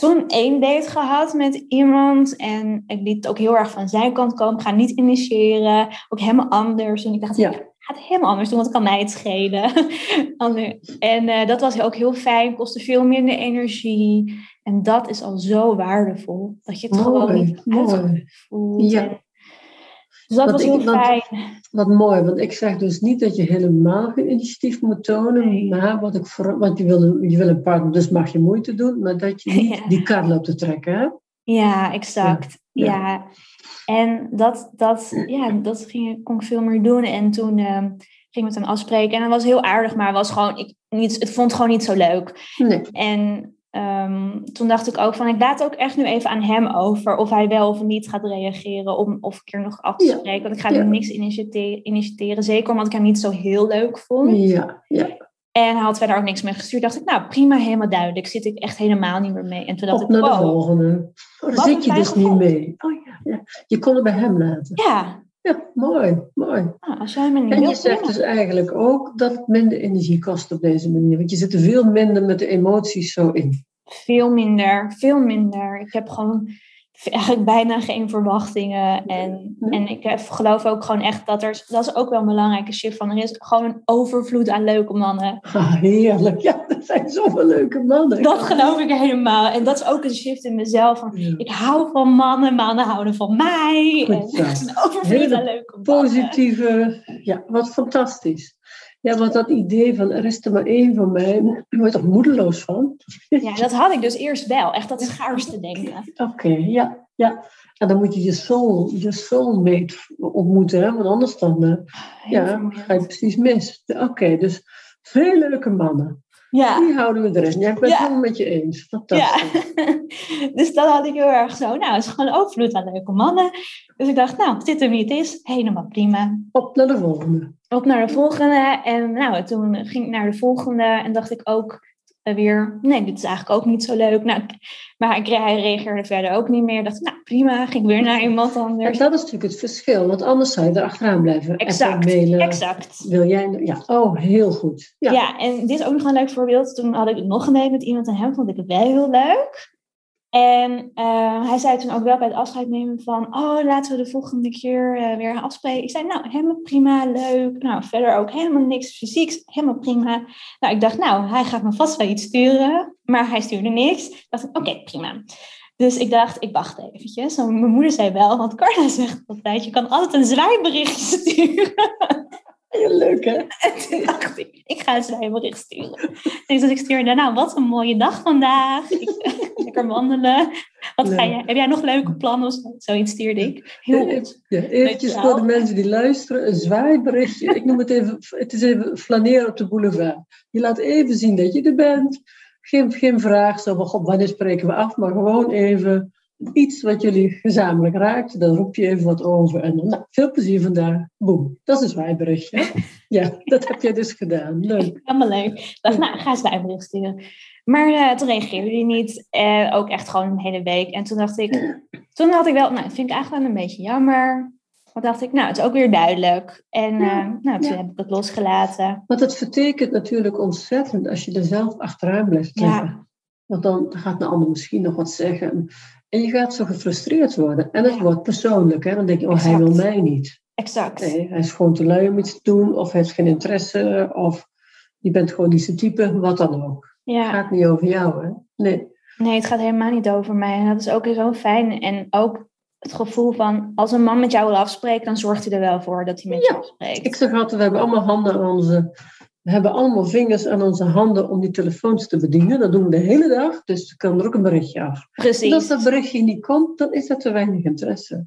Speaker 3: toen één date gehad met iemand en ik liet het ook heel erg van zijn kant komen. Ik ga niet initiëren, ook helemaal anders. En ik dacht, ja. ik ga het helemaal anders doen, want kan mij het schelen. en uh, dat was ook heel fijn, kostte veel minder energie. En dat is al zo waardevol, dat je het mooi, gewoon niet uitgevoeld. Ja. Dus dat was heel fijn.
Speaker 2: Wat, mooi, want ik zeg dus niet dat je helemaal geen initiatief moet tonen, nee. maar wat ik voor, want je wil, je wil een partner, dus mag je moeite doen, maar dat je niet ja. die kar loopt te trekken. Hè?
Speaker 3: Ja, exact. Ja. ja. En dat, dat, ja, dat ging, kon ik veel meer doen. En toen uh, ging ik met hem afspreken. En dat was heel aardig, maar was gewoon, ik, niet, het vond gewoon niet zo leuk.
Speaker 2: Nee.
Speaker 3: En Um, toen dacht ik ook van, ik laat ook echt nu even aan hem over of hij wel of niet gaat reageren om of een keer nog af te spreken. Want ik ga ja. nu niks initiëren, initiëren, zeker omdat ik hem niet zo heel leuk vond.
Speaker 2: Ja, ja.
Speaker 3: En hij had verder ook niks meer gestuurd. Dacht ik, nou prima, helemaal duidelijk. Zit ik echt helemaal niet meer mee. En toen dacht
Speaker 2: Op
Speaker 3: ik,
Speaker 2: naar
Speaker 3: wow,
Speaker 2: de volgende. Oh, daar zit je dus niet mee. Oh, ja, ja. Je kon het bij hem laten.
Speaker 3: Ja.
Speaker 2: Ja, mooi, mooi.
Speaker 3: Als jij me niet
Speaker 2: en je zegt dus eigenlijk ook dat het minder energie kost op deze manier. Want je zit er veel minder met de emoties zo in.
Speaker 3: Veel minder, veel minder. Ik heb gewoon eigenlijk bijna geen verwachtingen. En, en ik geloof ook gewoon echt dat er, dat is ook wel een belangrijke shift van, er is gewoon een overvloed aan leuke mannen.
Speaker 2: Ah, heerlijk, ja. Dat zijn zoveel leuke mannen.
Speaker 3: Dat geloof ik helemaal. En dat is ook een shift in mezelf. Van,
Speaker 2: Ja.
Speaker 3: Ik hou van mannen, mannen houden van mij.
Speaker 2: Goed
Speaker 3: En is een overvloed
Speaker 2: Hele
Speaker 3: aan leuke mannen.
Speaker 2: Positieve, ja, wat fantastisch. Ja, want dat idee van er is er maar één van mij, daar word je toch moedeloos van?
Speaker 3: Ja, dat had ik dus eerst wel. Echt dat schaarste denken.
Speaker 2: Oké, ja, ja. En dan moet je je soul, je soulmate ontmoeten, hè? want anders dan eh, ja, ga je precies mis. Oké, dus veel leuke mannen.
Speaker 3: Ja.
Speaker 2: Die houden we erin. Ja, ik ben het
Speaker 3: Ja.
Speaker 2: helemaal met je eens.
Speaker 3: Ja,
Speaker 2: Fantastisch.
Speaker 3: dus dat had ik heel erg zo. Nou, het is gewoon overvloed aan leuke mannen. Dus ik dacht, nou, dit er wie het is, helemaal prima.
Speaker 2: Op naar de volgende.
Speaker 3: Op naar de volgende. En nou, toen ging ik naar de volgende en dacht ik ook eh, weer, nee, dit is eigenlijk ook niet zo leuk. Nou, maar ik, hij reageerde verder ook niet meer. dacht, nou, prima, ging ik weer naar iemand
Speaker 2: En
Speaker 3: anders.
Speaker 2: dat is natuurlijk het verschil, want anders zou je er achteraan blijven.
Speaker 3: Exact,
Speaker 2: mailen.
Speaker 3: Exact.
Speaker 2: Wil jij? Ja, oh, heel goed. Ja.
Speaker 3: Ja. en dit is ook nog een leuk voorbeeld. Toen had ik nog een date met iemand en hem vond ik het wel heel leuk. En eh, hij zei toen ook wel bij het afscheid nemen van, oh, laten we de volgende keer eh, weer afspreken. Ik zei, nou, helemaal prima, leuk. Nou, verder ook helemaal niks fysieks, helemaal prima. Nou, ik dacht, nou, hij gaat me vast wel iets sturen, maar hij stuurde niks. Ik dacht, oké, prima. Dus ik dacht, ik wacht eventjes. Mijn moeder zei wel, want Carla zegt altijd, je kan altijd een zwaaiberichtje sturen.
Speaker 2: Heel leuk, hè?
Speaker 3: En toen dacht ik, ik ga een zwaaibericht sturen. Dus ik stuurde, nou, wat een mooie dag vandaag. Ik, lekker wandelen. Wat ga jij, heb jij nog leuke plannen? Zoiets stuurde ik. Heel goed.
Speaker 2: Ja, eventjes
Speaker 3: Dankjewel.
Speaker 2: voor de mensen die luisteren, een zwaaiberichtje. Ik noem het even, het is even flaneren op de boulevard. Je laat even zien dat je er bent. Geen, geen vraag zo god, wanneer spreken we af? Maar gewoon even iets wat jullie gezamenlijk raakt. Dan roep je even wat over. En nou, veel plezier vandaag. Boem. Dat is een zwaaiberichtje. Ja, dat heb jij dus gedaan. Leuk.
Speaker 3: Helemaal leuk. Ik dacht, nou, ga zwaaibericht sturen. Maar eh, toen reageerde hij niet. Eh, ook echt gewoon een hele week. En toen dacht ik, toen had ik wel, nou, dat vind ik eigenlijk wel een beetje jammer. Maar dacht ik, nou, het is ook weer duidelijk. En eh,
Speaker 2: Ja,
Speaker 3: nou, toen
Speaker 2: ja.
Speaker 3: heb ik het losgelaten.
Speaker 2: Want het vertekent natuurlijk ontzettend als je er zelf achteraan blijft
Speaker 3: Ja.
Speaker 2: liggen. Want dan gaat een ander misschien nog wat zeggen. En je gaat zo gefrustreerd worden. En het
Speaker 3: Ja.
Speaker 2: wordt persoonlijk. Hè? Dan denk je, oh, hij wil mij niet.
Speaker 3: Exact.
Speaker 2: Nee, hij is gewoon te lui om iets te doen. Of heeft geen interesse. Of je bent gewoon niet zijn type. Wat dan ook. Het gaat niet over jou. Hè? Nee.
Speaker 3: Nee, het gaat helemaal niet over mij. En dat is ook zo fijn. En ook het gevoel van, als een man met jou wil afspreken, dan zorgt hij er wel voor dat hij met
Speaker 2: Ja,
Speaker 3: je afspreekt.
Speaker 2: Ik zeg altijd, we hebben allemaal handen aan onze... We hebben allemaal vingers aan onze handen om die telefoons te bedienen. Dat doen we de hele dag. Dus er kan er ook een berichtje af. En als
Speaker 3: Precies,
Speaker 2: dat berichtje niet komt, dan is dat te weinig interesse.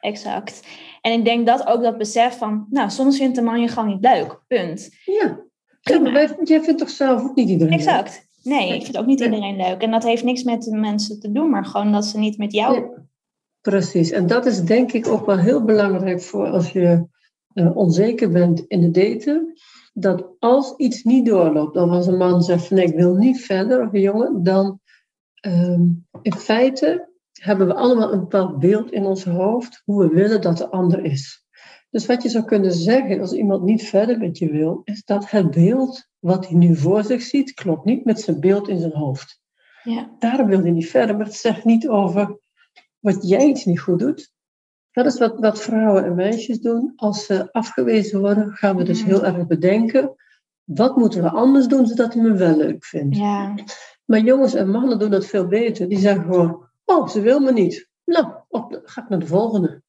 Speaker 3: exact. En ik denk dat ook dat besef van, nou, soms vindt een man je gewoon niet leuk. Punt.
Speaker 2: Ja. ja
Speaker 3: Prima.
Speaker 2: maar wij- jij vindt toch zelf ook niet iedereen leuk?
Speaker 3: Exact. Nee, ik vind ook niet iedereen leuk. En dat heeft niks met de mensen te doen, maar gewoon dat ze niet met jou...
Speaker 2: Ja, precies. En dat is denk ik ook wel heel belangrijk voor als je eh, onzeker bent in het daten. Dat als iets niet doorloopt, of als een man zegt van nee, ik wil niet verder, of een jongen, dan ehm, in feite hebben we allemaal een bepaald beeld in ons hoofd hoe we willen dat de ander is. Dus wat je zou kunnen zeggen als iemand niet verder met je wil, is dat het beeld wat hij nu voor zich ziet, klopt niet met zijn beeld in zijn hoofd.
Speaker 3: Ja,
Speaker 2: Daarom wil hij niet verder, maar het zegt niet over wat jij iets niet goed doet. Dat is wat, wat vrouwen en meisjes doen. Als ze afgewezen worden, gaan we dus
Speaker 3: Mhm.
Speaker 2: heel erg bedenken. Wat moeten we anders doen zodat hij me wel leuk vindt?
Speaker 3: ja,
Speaker 2: Maar jongens en mannen doen dat veel beter. Die zeggen gewoon, oh, ze wil me niet. Nou, op, ga ik naar de volgende.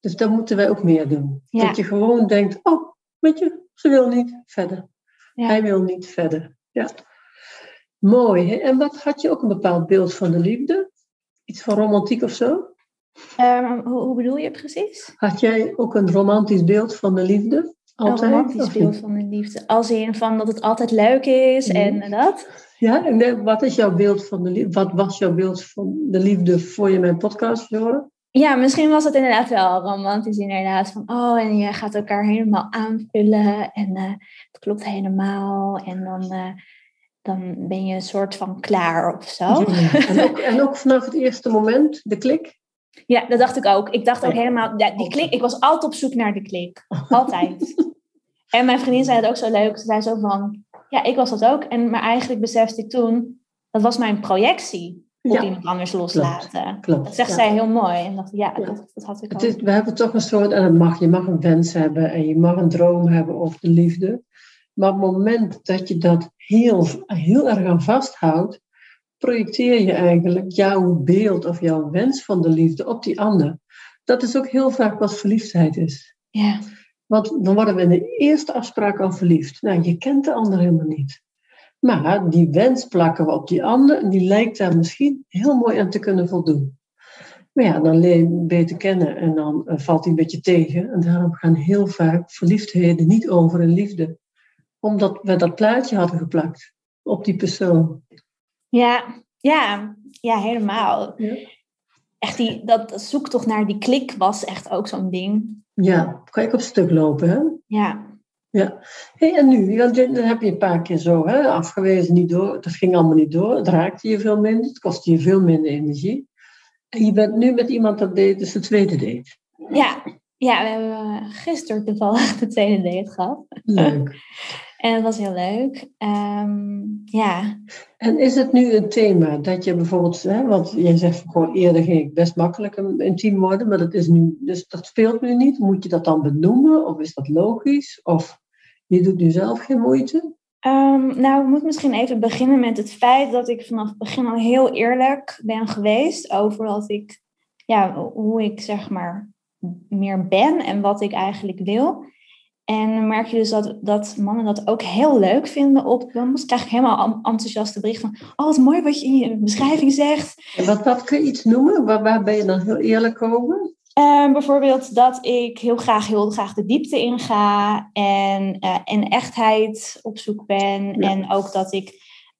Speaker 2: Dus dat moeten wij ook meer doen.
Speaker 3: Ja.
Speaker 2: Dat je gewoon denkt, oh, weet je, ze wil niet verder.
Speaker 3: Ja.
Speaker 2: Hij wil niet verder. Ja. Mooi. Hè? En wat had je ook een bepaald beeld van de liefde? Iets van romantiek of zo?
Speaker 3: Ehm, hoe, hoe bedoel je precies?
Speaker 2: Had jij ook een romantisch beeld van de liefde? Altijd?
Speaker 3: Een romantisch beeld van de liefde. Als in van dat het altijd leuk is
Speaker 2: Mhm.
Speaker 3: en dat.
Speaker 2: Ja, en wat is jouw beeld van de liefde? Wat was jouw beeld van de liefde voor je mijn podcast hoorde?
Speaker 3: Ja, misschien was het inderdaad wel romantisch inderdaad. Van, oh, en je gaat elkaar helemaal aanvullen en eh, het klopt helemaal. En dan, eh, dan ben je een soort van klaar of zo.
Speaker 2: En, ook, en ook vanaf het eerste moment, de klik?
Speaker 3: Ja, dat dacht ik ook. Ik dacht ook helemaal, ja, die klik, ik was altijd op zoek naar de klik. Altijd. en mijn vriendin zei het ook zo leuk. Ze zei zo van, ja, ik was dat ook. En, maar eigenlijk besefte ik toen, dat was mijn projectie op
Speaker 2: Ja,
Speaker 3: iemand anders loslaten.
Speaker 2: klopt.
Speaker 3: Dat zegt
Speaker 2: ja.
Speaker 3: zij heel mooi. En dacht ja,
Speaker 2: Ja.
Speaker 3: Dat, dat had ik
Speaker 2: Het
Speaker 3: ook.
Speaker 2: is, we hebben toch een soort, en dat mag, je mag een wens hebben en je mag een droom hebben over de liefde. Maar op het moment dat je dat heel, heel erg aan vasthoudt, projecteer je eigenlijk jouw beeld of jouw wens van de liefde op die ander. Dat is ook heel vaak wat verliefdheid is.
Speaker 3: Ja.
Speaker 2: Want dan worden we in de eerste afspraak al verliefd. Nou, je kent de ander helemaal niet. Maar die wens plakken we op die ander en die lijkt daar misschien heel mooi aan te kunnen voldoen. Maar ja, dan leer je hem beter kennen en dan eh, valt hij een beetje tegen. En daarom gaan heel vaak verliefdheden niet over in liefde. Omdat we dat plaatje hadden geplakt op die persoon.
Speaker 3: Ja, ja, ja helemaal.
Speaker 2: Ja.
Speaker 3: Echt die, dat zoektocht naar die klik was echt ook zo'n ding.
Speaker 2: Ja, kan ik op stuk lopen, hè?
Speaker 3: Ja,
Speaker 2: Ja. Hey, en nu? Want dan heb je een paar keer zo hè, afgewezen, niet door. Dat ging allemaal niet door. Het raakte je veel minder. Het kostte je veel minder energie. En je bent nu met iemand dat date, dus de tweede date.
Speaker 3: ja, ja we hebben gisteren toevallig de tweede date gehad.
Speaker 2: Leuk.
Speaker 3: En dat was heel leuk. Ehm, ja,
Speaker 2: En is het nu een thema dat je bijvoorbeeld, hè, want jij zegt gewoon eerder ging ik best makkelijk een- intiem worden, maar dat is nu, dus dat speelt nu niet. Moet je dat dan benoemen of is dat logisch? Of je doet nu zelf geen moeite?
Speaker 3: Ehm, nou, ik moet misschien even beginnen met het feit dat ik vanaf het begin al heel eerlijk ben geweest over wat ik, ja, hoe ik zeg maar meer ben en wat ik eigenlijk wil. En dan merk je dus dat, dat mannen dat ook heel leuk vinden op. Dan krijg ik helemaal en- enthousiaste bericht van, oh wat mooi wat je in je beschrijving zegt.
Speaker 2: En wat, wat kun je iets noemen? Waar, waar ben je dan heel eerlijk over?
Speaker 3: Ehm, bijvoorbeeld dat ik heel graag, heel graag de diepte inga en, eh, en echtheid op zoek ben.
Speaker 2: Ja.
Speaker 3: En ook dat ik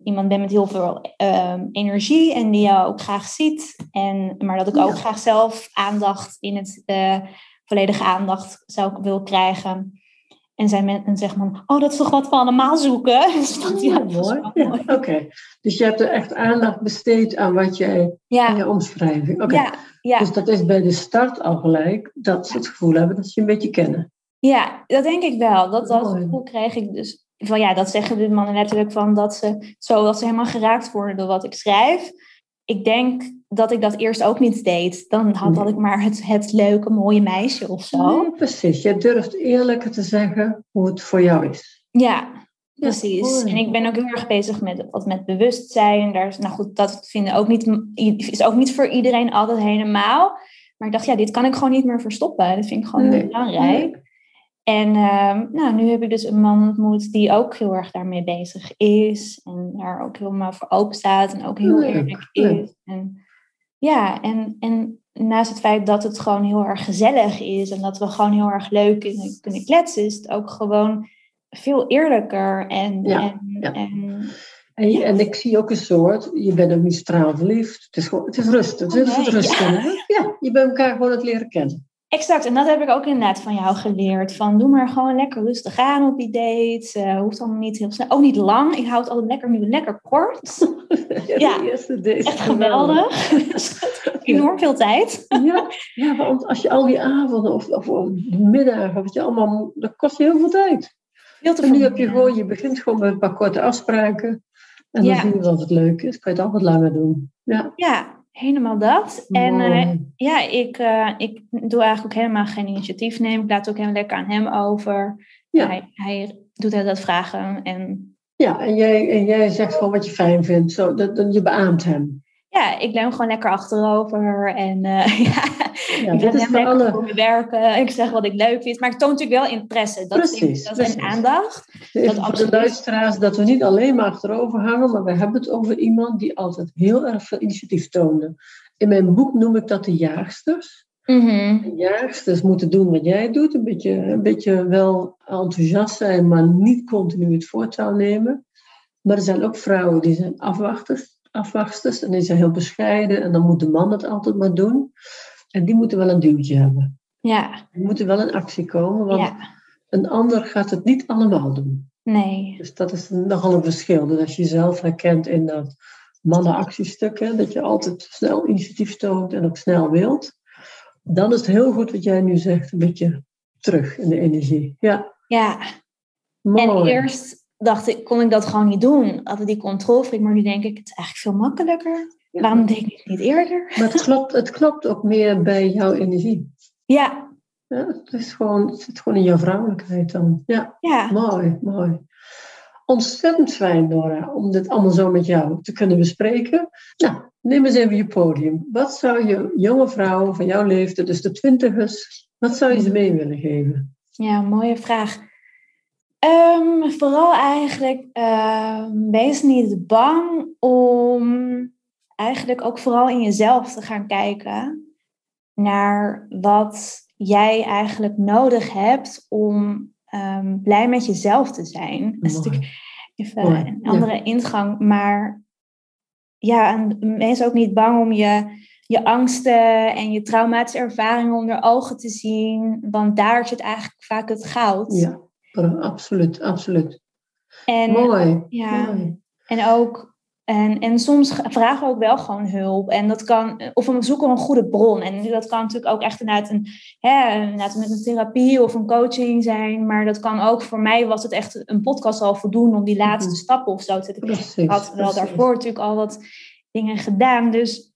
Speaker 3: iemand ben met heel veel ehm, energie en die jou ook graag ziet. En, maar dat ik ook graag zelf aandacht in het, eh, volledige aandacht zou wil krijgen. En zijn men, en zegt man, oh dat is toch wat we allemaal zoeken? Dus dat, ja, dat is
Speaker 2: mooi. Ja. Oké, dus je hebt er echt aandacht besteed aan wat jij in
Speaker 3: Ja,
Speaker 2: je omschrijving. Oké,
Speaker 3: ja, ja.
Speaker 2: dus dat is bij de start al gelijk dat ze het gevoel hebben dat ze je een beetje kennen.
Speaker 3: Ja, dat denk ik wel. Dat, dat
Speaker 2: Mooi.
Speaker 3: gevoel kreeg ik dus. Van ja, dat zeggen de mannen letterlijk van dat ze zo dat ze helemaal geraakt worden door wat ik schrijf. Ik denk dat ik dat eerst ook niet deed. Dan had, had ik maar het, het leuke, mooie meisje of zo.
Speaker 2: Ja, precies, je durft eerlijker te zeggen hoe het voor jou is.
Speaker 3: Ja, precies. en ik ben ook heel erg bezig met, wat met bewustzijn. Daar is, nou goed, dat vinden ook niet, is ook niet voor iedereen altijd helemaal. Maar ik dacht, ja, dit kan ik gewoon niet meer verstoppen. Dat vind ik gewoon
Speaker 2: Nee.
Speaker 3: heel belangrijk. En ehm, nou, nu heb ik dus een man ontmoet die ook heel erg daarmee bezig is. En daar ook helemaal voor open staat en ook heel eerlijk is. En, ja, en, en naast het feit dat het gewoon heel erg gezellig is en dat we gewoon heel erg leuk kunnen, kunnen kletsen, is het ook gewoon veel eerlijker. En,
Speaker 2: Ja,
Speaker 3: en,
Speaker 2: ja.
Speaker 3: en
Speaker 2: En, ik zie ook een soort, je bent ook niet straalverliefd. Het is, gewoon, het is rustig.
Speaker 3: Oh,
Speaker 2: het
Speaker 3: nee,
Speaker 2: rust
Speaker 3: ja.
Speaker 2: in. hè? Ja, je bent elkaar gewoon het leren kennen.
Speaker 3: Exact, en dat heb ik ook inderdaad van jou geleerd. Van doe maar gewoon lekker rustig aan op die dates. Eh, hoeft allemaal niet heel snel. Ook niet lang. Ik houd het altijd lekker nu lekker kort. Ja,
Speaker 2: de eerste date
Speaker 3: Echt geweldig. Enorm veel tijd.
Speaker 2: Ja, ja, want als je al die avonden of, of, of middagen, wat je allemaal, dat kost je heel veel tijd.
Speaker 3: Veel te
Speaker 2: En nu heb je gewoon, je begint gewoon met een paar korte afspraken. En dan
Speaker 3: Ja.
Speaker 2: zie je wat het leuk is. Kan je het altijd langer doen. Ja,
Speaker 3: Ja, helemaal dat. En eh, ja, ik, eh, ik doe eigenlijk ook helemaal geen initiatief nemen. Ik laat het ook heel lekker aan hem over.
Speaker 2: Ja.
Speaker 3: Hij, hij doet dat vragen. En
Speaker 2: ja en, jij, en jij zegt gewoon wat je fijn vindt. Zo, dat, dat, je beaamt hem.
Speaker 3: Ja, ik leun gewoon lekker achterover. En eh, ja,
Speaker 2: Ja,
Speaker 3: ik
Speaker 2: is
Speaker 3: lekker
Speaker 2: alle...
Speaker 3: voor me werken. Ik zeg wat ik leuk vind. Maar ik toon natuurlijk wel interesse. Dat, dat is
Speaker 2: precies.
Speaker 3: een aandacht.
Speaker 2: Even
Speaker 3: dat
Speaker 2: voor de luisteraars, dat we niet alleen maar achterover hangen, maar we hebben het over iemand die altijd heel erg veel initiatief toonde. In mijn boek noem ik dat de jaagsters. De jaagsters moeten doen wat jij doet, een beetje, een beetje wel enthousiast zijn, maar niet continu het voortouw nemen. Maar er zijn ook vrouwen die zijn afwachters, en die zijn heel bescheiden en dan moet de man het altijd maar doen. En die moeten wel een duwtje hebben.
Speaker 3: Ja,
Speaker 2: Die moeten wel in actie komen, want
Speaker 3: ja,
Speaker 2: een ander gaat het niet allemaal doen.
Speaker 3: nee.
Speaker 2: Dus dat is nogal een verschil. Dus als je jezelf herkent in dat mannenactiestuk, hè, dat je altijd snel initiatief toont en ook snel wilt, dan is het heel goed wat jij nu zegt, een beetje terug in de energie. Ja,
Speaker 3: Ja,
Speaker 2: mooi.
Speaker 3: en eerst dacht ik, kon ik dat gewoon niet doen. Altijd die controlefreak, maar nu denk ik, het is eigenlijk veel makkelijker.
Speaker 2: Ja.
Speaker 3: Waarom deed ik het niet eerder?
Speaker 2: Maar het klopt, het klopt ook meer bij jouw energie.
Speaker 3: Ja,
Speaker 2: Ja, het, is gewoon, het zit gewoon in jouw vrouwelijkheid dan. Ja,
Speaker 3: ja,
Speaker 2: mooi, mooi. ontzettend fijn, Nora, om dit allemaal zo met jou te kunnen bespreken. Nou, neem eens even je podium. Wat zou je jonge vrouw van jouw leeftijd, dus de twintigers, wat zou je ze mee willen geven?
Speaker 3: Ja, mooie vraag. Ehm, vooral eigenlijk, ehm, wees niet bang om eigenlijk ook vooral in jezelf te gaan kijken naar wat jij eigenlijk nodig hebt om ehm, blij met jezelf te zijn. Dat is natuurlijk even een andere ingang, maar ja, en mensen ook niet bang om je, je angsten en je traumatische ervaringen onder ogen te zien, want daar zit eigenlijk vaak het goud.
Speaker 2: Ja, absoluut, absoluut.
Speaker 3: En,
Speaker 2: Mooi.
Speaker 3: Ja,
Speaker 2: mooi.
Speaker 3: en ook en, en soms vragen we ook wel gewoon hulp. En dat kan, of we zoeken een goede bron. En dat kan natuurlijk ook echt inderdaad, een, hè, inderdaad met een therapie of een coaching zijn. Maar dat kan ook, voor mij was het echt een podcast al voldoen om die laatste
Speaker 2: Mhm.
Speaker 3: stappen of zo te
Speaker 2: Precies,
Speaker 3: Ik had wel daarvoor natuurlijk al wat dingen gedaan. Dus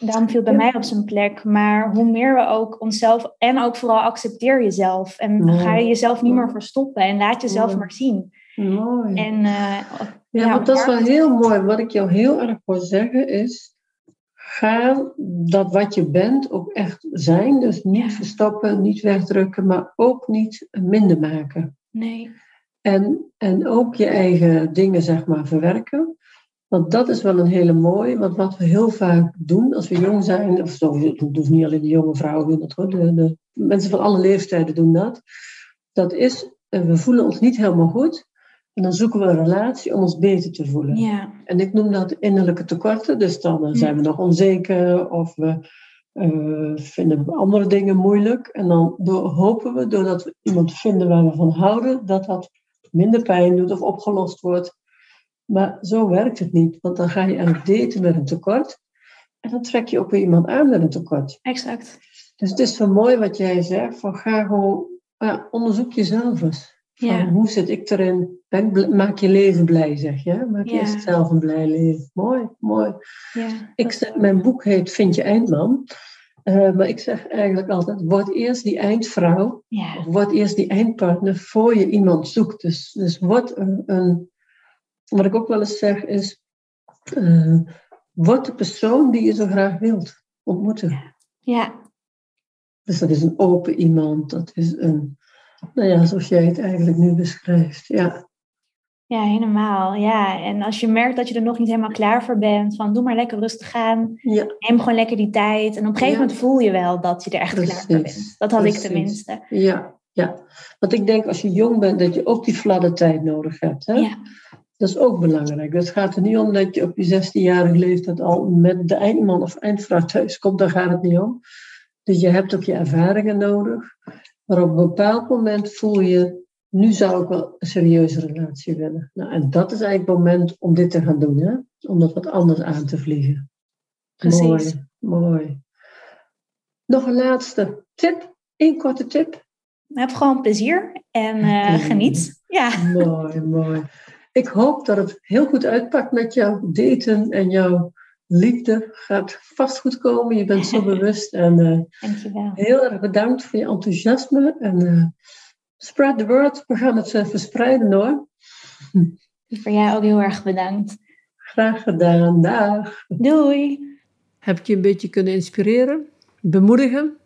Speaker 3: daarom viel bij
Speaker 2: Ja.
Speaker 3: mij op zijn plek. Maar hoe meer we ook onszelf, en ook vooral accepteer jezelf. En
Speaker 2: Mooi.
Speaker 3: ga je jezelf niet meer verstoppen en laat jezelf
Speaker 2: Mooi.
Speaker 3: maar zien.
Speaker 2: Mooi.
Speaker 3: En, eh,
Speaker 2: Ja,
Speaker 3: Ja,
Speaker 2: want dat is wel heel mooi. Wat ik jou heel erg wil zeggen is, ga dat wat je bent ook echt zijn. Dus niet verstoppen, niet wegdrukken, maar ook niet minder maken.
Speaker 3: nee.
Speaker 2: En, en ook je eigen dingen, zeg maar, verwerken. Want dat is wel een hele mooie. Want wat we heel vaak doen als we jong zijn, of zo, dus niet alleen de jonge vrouwen doen dat hoor, de, de mensen van alle leeftijden doen dat. Dat is, eh, we voelen ons niet helemaal goed. En dan zoeken we een relatie om ons beter te voelen.
Speaker 3: Ja.
Speaker 2: En ik noem dat innerlijke tekorten. Dus dan eh, zijn we nog onzeker of we eh, vinden andere dingen moeilijk. En dan door- hopen we, doordat we iemand vinden waar we van houden, dat dat minder pijn doet of opgelost wordt. Maar zo werkt het niet, want dan ga je eigenlijk daten met een tekort. En dan trek je ook weer iemand aan met een tekort.
Speaker 3: Exact.
Speaker 2: Dus het is zo mooi wat jij zegt, van ga gewoon, ja, onderzoek jezelf eens. Van,
Speaker 3: Ja.
Speaker 2: Hoe zit ik erin? Ben maak je leven blij, zeg je. Maak
Speaker 3: Ja.
Speaker 2: eerst zelf een blij leven. Mooi, mooi.
Speaker 3: Ja.
Speaker 2: Ik zeg, mijn boek heet Vind je eindman. Eh, maar ik zeg eigenlijk altijd, word eerst die eindvrouw. Of word eerst die eindpartner voor je iemand zoekt. Dus, dus word een, een... Wat ik ook wel eens zeg is... eh, word de persoon die je zo graag wilt ontmoeten.
Speaker 3: ja.
Speaker 2: Dus dat is een open iemand. Dat is een... Nou ja, zoals jij het eigenlijk nu beschrijft. Ja,
Speaker 3: Ja, helemaal. Ja, en als je merkt dat je er nog niet helemaal klaar voor bent, van doe maar lekker rustig aan.
Speaker 2: ja
Speaker 3: Neem gewoon lekker die tijd. En op een gegeven
Speaker 2: Ja.
Speaker 3: moment voel je wel dat je er echt klaar voor bent. Dat had ik tenminste.
Speaker 2: ja, ja. Want ik denk als je jong bent dat je ook die fladde tijd nodig hebt. Hè?
Speaker 3: Ja,
Speaker 2: Dat is ook belangrijk. Het gaat er niet om dat je op je 16-jarige leeftijd al met de eindman of eindvrouw thuis komt. Daar gaat het niet om. Dus je hebt ook je ervaringen nodig. Maar op een bepaald moment voel je, nu zou ik wel een serieuze relatie willen. Nou, en dat is eigenlijk het moment om dit te gaan doen. Hè? Om dat wat anders aan te vliegen.
Speaker 3: Precies.
Speaker 2: Mooi, mooi. Nog een laatste tip. Eén korte tip.
Speaker 3: heb gewoon plezier en eh, geniet. Ja,
Speaker 2: Mooi, mooi. Ik hoop dat het heel goed uitpakt met jouw daten en jouw liefde. Gaat vast goed komen. Je bent zo bewust. En eh,
Speaker 3: dankjewel.
Speaker 2: heel erg bedankt voor je enthousiasme. En eh, spread the word. We gaan het eh, verspreiden hoor.
Speaker 3: Voor jou ook heel erg bedankt.
Speaker 2: Graag gedaan. Dag.
Speaker 3: Doei!
Speaker 1: Heb ik je een beetje kunnen inspireren? Bemoedigen?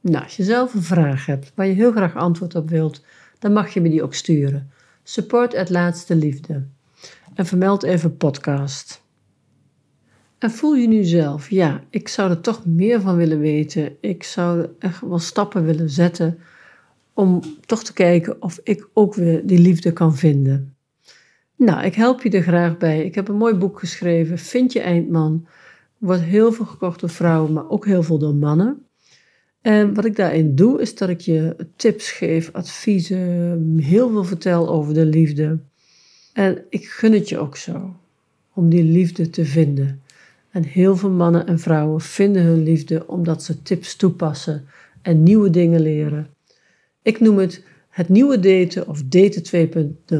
Speaker 1: Nou, als je zelf een vraag hebt waar je heel graag antwoord op wilt, dan mag je me die ook sturen. Support at laatste liefde. En vermeld even podcast. En voel je nu zelf, ja, ik zou er toch meer van willen weten. Ik zou echt wel stappen willen zetten om toch te kijken of ik ook weer die liefde kan vinden. Nou, ik help je er graag bij. Ik heb een mooi boek geschreven, Vind je eindman. Wordt heel veel gekocht door vrouwen, maar ook heel veel door mannen. En wat ik daarin doe, is dat ik je tips geef, adviezen, heel veel vertel over de liefde. En ik gun het je ook zo, om die liefde te vinden. En heel veel mannen en vrouwen vinden hun liefde omdat ze tips toepassen en nieuwe dingen leren. Ik noem het het nieuwe daten of daten 2.0.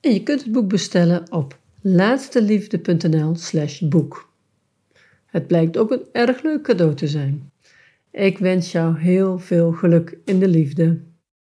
Speaker 1: En je kunt het boek bestellen op laatsteliefde.nl slash boek. Het blijkt ook een erg leuk cadeau te zijn. Ik wens jou heel veel geluk in de liefde.